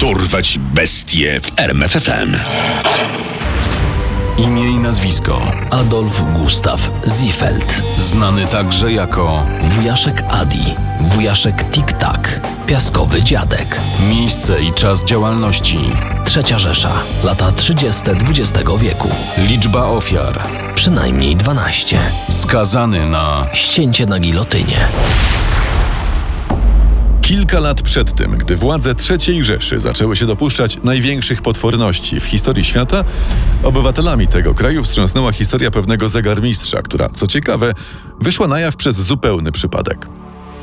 Dorwać bestie w RMFFM. Imię i nazwisko. Adolf Gustav Ziefeld, znany także jako wujaszek Adi, wujaszek Tik-Tak, piaskowy dziadek, miejsce i czas działalności, trzecia Rzesza, lata 30. XX wieku, liczba ofiar, przynajmniej 12, skazany na ścięcie na gilotynie. Kilka lat przed tym, gdy władze III Rzeszy zaczęły się dopuszczać największych potworności w historii świata, obywatelami tego kraju wstrząsnęła historia pewnego zegarmistrza, która, co ciekawe, wyszła na jaw przez zupełny przypadek.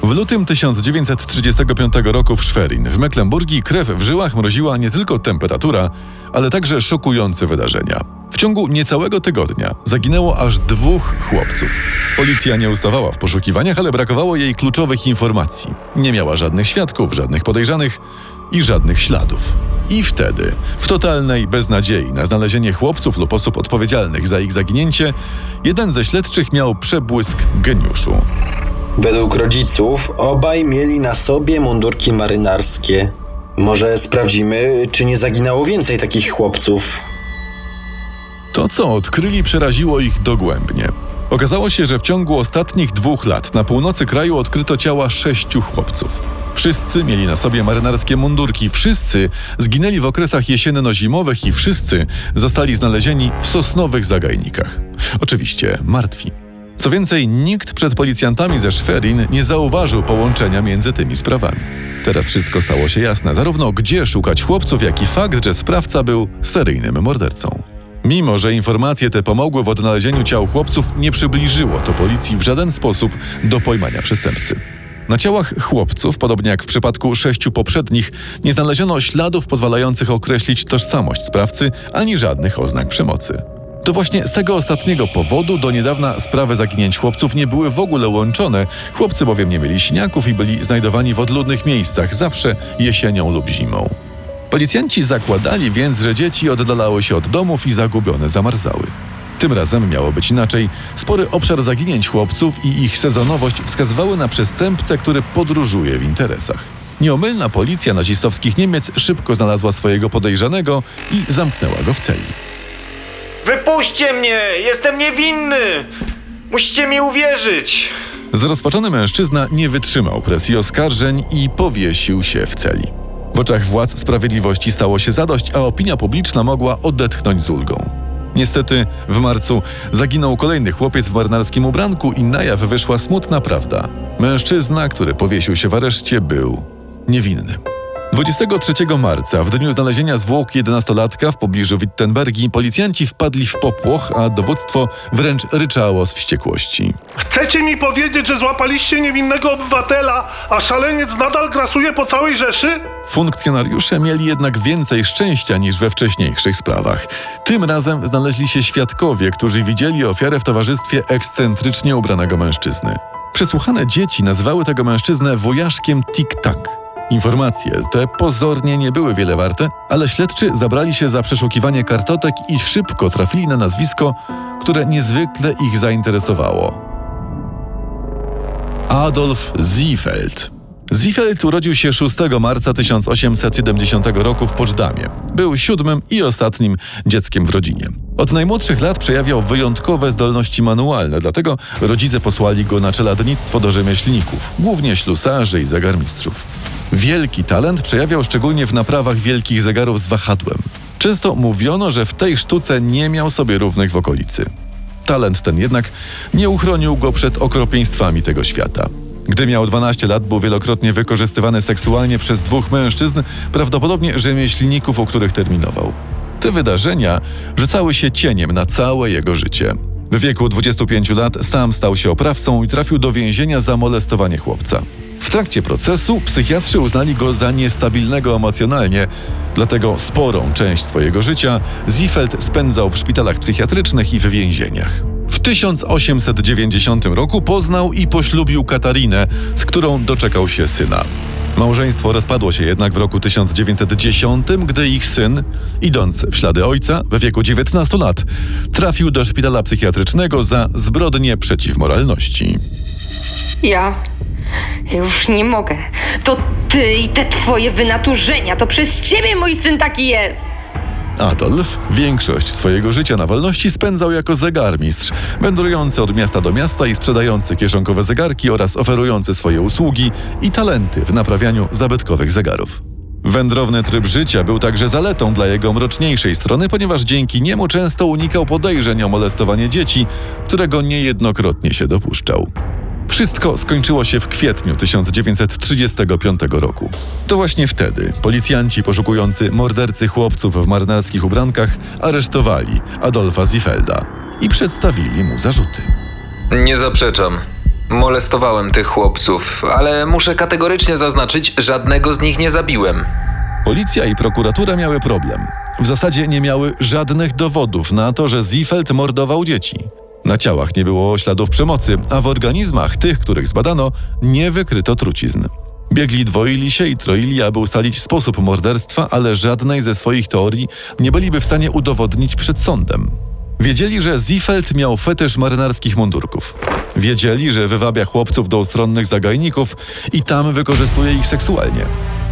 W lutym 1935 roku w Schwerin w Mecklenburgii krew w żyłach mroziła nie tylko temperatura, ale także szokujące wydarzenia. W ciągu niecałego tygodnia zaginęło aż dwóch chłopców. Policja nie ustawała w poszukiwaniach, ale brakowało jej kluczowych informacji. Nie miała żadnych świadków, żadnych podejrzanych i żadnych śladów. I wtedy, w totalnej beznadziei na znalezienie chłopców lub osób odpowiedzialnych za ich zaginięcie, jeden ze śledczych miał przebłysk geniuszu. Według rodziców obaj mieli na sobie mundurki marynarskie. Może sprawdzimy, czy nie zaginęło więcej takich chłopców. To, co odkryli, przeraziło ich dogłębnie. Okazało się, że w ciągu ostatnich dwóch lat na północy kraju odkryto ciała sześciu chłopców. Wszyscy mieli na sobie marynarskie mundurki, wszyscy zginęli w okresach jesienno-zimowych i wszyscy zostali znalezieni w sosnowych zagajnikach. Oczywiście martwi. Co więcej, nikt przed policjantami ze Schwerin nie zauważył połączenia między tymi sprawami. Teraz wszystko stało się jasne, zarówno gdzie szukać chłopców, jak i fakt, że sprawca był seryjnym mordercą. Mimo, że informacje te pomogły w odnalezieniu ciał chłopców, nie przybliżyło to policji w żaden sposób do pojmania przestępcy. Na ciałach chłopców, podobnie jak w przypadku sześciu poprzednich, nie znaleziono śladów pozwalających określić tożsamość sprawcy ani żadnych oznak przemocy. To właśnie z tego ostatniego powodu do niedawna sprawy zaginięć chłopców nie były w ogóle łączone, chłopcy bowiem nie mieli siniaków i byli znajdowani w odludnych miejscach, zawsze jesienią lub zimą. Policjanci zakładali więc, że dzieci oddalały się od domów i zagubione zamarzały. Tym razem miało być inaczej. Spory obszar zaginięć chłopców i ich sezonowość wskazywały na przestępcę, który podróżuje w interesach. Nieomylna policja nazistowskich Niemiec szybko znalazła swojego podejrzanego i zamknęła go w celi. Wypuśćcie mnie! Jestem niewinny! Musicie mi uwierzyć! Zrozpaczony mężczyzna nie wytrzymał presji oskarżeń i powiesił się w celi. W oczach władz sprawiedliwości stało się zadość, a opinia publiczna mogła odetchnąć z ulgą. Niestety w marcu zaginął kolejny chłopiec w marynarskim ubranku i na jaw wyszła smutna prawda. Mężczyzna, który powiesił się w areszcie, był niewinny. 23 marca, w dniu znalezienia zwłok 11-latka w pobliżu Wittenbergi, policjanci wpadli w popłoch, a dowództwo wręcz ryczało z wściekłości. Chcecie mi powiedzieć, że złapaliście niewinnego obywatela, a szaleniec nadal grasuje po całej Rzeszy? Funkcjonariusze mieli jednak więcej szczęścia niż we wcześniejszych sprawach. Tym razem znaleźli się świadkowie, którzy widzieli ofiarę w towarzystwie ekscentrycznie ubranego mężczyzny. Przesłuchane dzieci nazwały tego mężczyznę wujaszkiem Tik-Tak. Informacje te pozornie nie były wiele warte, ale śledczy zabrali się za przeszukiwanie kartotek i szybko trafili na nazwisko, które niezwykle ich zainteresowało. Adolf Ziefeld. Ziefeld urodził się 6 marca 1870 roku w Poczdamie. Był siódmym i ostatnim dzieckiem w rodzinie. Od najmłodszych lat przejawiał wyjątkowe zdolności manualne, dlatego rodzice posłali go na czeladnictwo do rzemieślników, głównie ślusarzy i zegarmistrzów. Wielki talent przejawiał szczególnie w naprawach wielkich zegarów z wahadłem. Często mówiono, że w tej sztuce nie miał sobie równych w okolicy. Talent ten jednak nie uchronił go przed okropieństwami tego świata. Gdy miał 12 lat, był wielokrotnie wykorzystywany seksualnie przez dwóch mężczyzn, prawdopodobnie rzemieślników, u których terminował. Te wydarzenia rzucały się cieniem na całe jego życie. W wieku 25 lat sam stał się oprawcą i trafił do więzienia za molestowanie chłopca. W trakcie procesu psychiatrzy uznali go za niestabilnego emocjonalnie, dlatego sporą część swojego życia Ziefeld spędzał w szpitalach psychiatrycznych i w więzieniach. W 1890 roku poznał i poślubił Katarinę, z którą doczekał się syna. Małżeństwo rozpadło się jednak w roku 1910, gdy ich syn, idąc w ślady ojca we wieku 19 lat, trafił do szpitala psychiatrycznego za zbrodnie przeciw moralności. Ja już nie mogę. To ty i te twoje wynaturzenia. To przez ciebie mój syn taki jest. Adolf większość swojego życia na wolności spędzał jako zegarmistrz, wędrujący od miasta do miasta i sprzedający kieszonkowe zegarki oraz oferujący swoje usługi i talenty w naprawianiu zabytkowych zegarów. Wędrowny tryb życia był także zaletą dla jego mroczniejszej strony, ponieważ dzięki niemu często unikał podejrzeń o molestowanie dzieci, którego niejednokrotnie się dopuszczał. Wszystko skończyło się w kwietniu 1935 roku. To właśnie wtedy policjanci poszukujący mordercy chłopców w marynarskich ubrankach aresztowali Adolfa Ziefelda i przedstawili mu zarzuty. Nie zaprzeczam. Molestowałem tych chłopców, ale muszę kategorycznie zaznaczyć, żadnego z nich nie zabiłem. Policja i prokuratura miały problem. W zasadzie nie miały żadnych dowodów na to, że Ziefeld mordował dzieci. Na ciałach nie było śladów przemocy, a w organizmach tych, których zbadano, nie wykryto trucizn. Biegli dwoili się i troili, aby ustalić sposób morderstwa, ale żadnej ze swoich teorii nie byliby w stanie udowodnić przed sądem. Wiedzieli, że Ziefeld miał fetysz marynarskich mundurków. Wiedzieli, że wywabia chłopców do ustronnych zagajników i tam wykorzystuje ich seksualnie.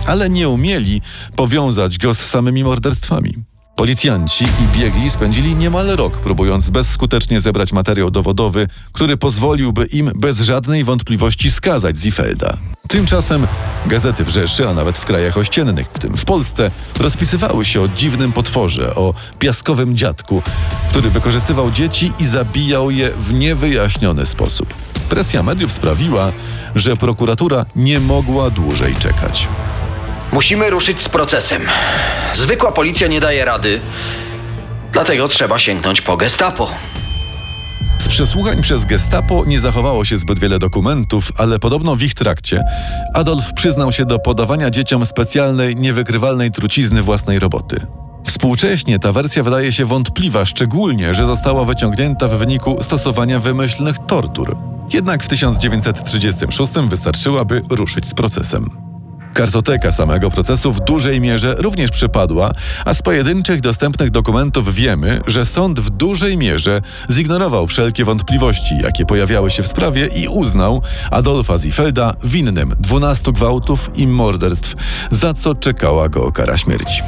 Ale nie umieli powiązać go z samymi morderstwami. Policjanci i biegli spędzili niemal rok, próbując bezskutecznie zebrać materiał dowodowy, który pozwoliłby im bez żadnej wątpliwości skazać Ziefelda. Tymczasem gazety w Rzeszy, a nawet w krajach ościennych, w tym w Polsce, rozpisywały się o dziwnym potworze, o piaskowym dziadku, który wykorzystywał dzieci i zabijał je w niewyjaśniony sposób. Presja mediów sprawiła, że prokuratura nie mogła dłużej czekać. Musimy ruszyć z procesem. Zwykła policja nie daje rady, dlatego trzeba sięgnąć po gestapo. Z przesłuchań przez gestapo nie zachowało się zbyt wiele dokumentów, ale podobno w ich trakcie Adolf przyznał się do podawania dzieciom specjalnej, niewykrywalnej trucizny własnej roboty. Współcześnie ta wersja wydaje się wątpliwa, szczególnie, że została wyciągnięta w wyniku stosowania wymyślnych tortur. Jednak w 1936 wystarczyłaby ruszyć z procesem. Kartoteka samego procesu w dużej mierze również przypadła, a z pojedynczych dostępnych dokumentów wiemy, że sąd w dużej mierze zignorował wszelkie wątpliwości, jakie pojawiały się w sprawie i uznał Adolfa Ziefelda winnym 12 gwałtów i morderstw, za co czekała go kara śmierci.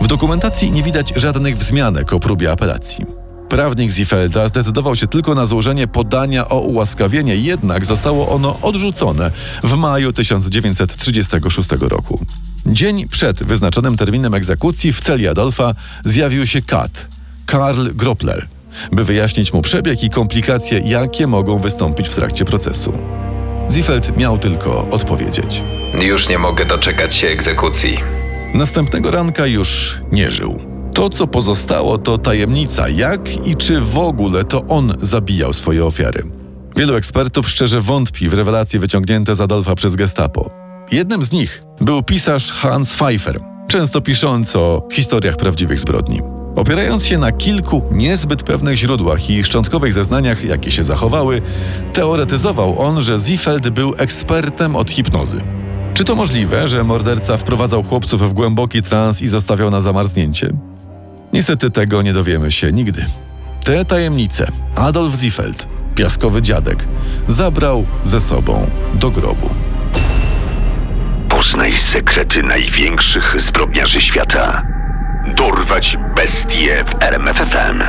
W dokumentacji nie widać żadnych wzmianek o próbie apelacji. Prawnik Ziefelda zdecydował się tylko na złożenie podania o ułaskawienie, jednak zostało ono odrzucone w maju 1936 roku. Dzień przed wyznaczonym terminem egzekucji w celi Adolfa zjawił się kat, Karl Groppler, by wyjaśnić mu przebieg i komplikacje, jakie mogą wystąpić w trakcie procesu. Ziefeld miał tylko odpowiedzieć. Już nie mogę doczekać się egzekucji. Następnego ranka już nie żył. To, co pozostało, to tajemnica, jak i czy w ogóle to on zabijał swoje ofiary. Wielu ekspertów szczerze wątpi w rewelacje wyciągnięte z Adolfa przez Gestapo. Jednym z nich był pisarz Hans Pfeiffer, często piszący o historiach prawdziwych zbrodni. Opierając się na kilku niezbyt pewnych źródłach i szczątkowych zeznaniach, jakie się zachowały, teoretyzował on, że Ziefeld był ekspertem od hipnozy. Czy to możliwe, że morderca wprowadzał chłopców w głęboki trans i zostawiał na zamarznięcie? Niestety tego nie dowiemy się nigdy. Te tajemnice Adolf Ziefeld, piaskowy dziadek, zabrał ze sobą do grobu. Poznaj sekrety największych zbrodniarzy świata. Dorwać bestie w RMFFM.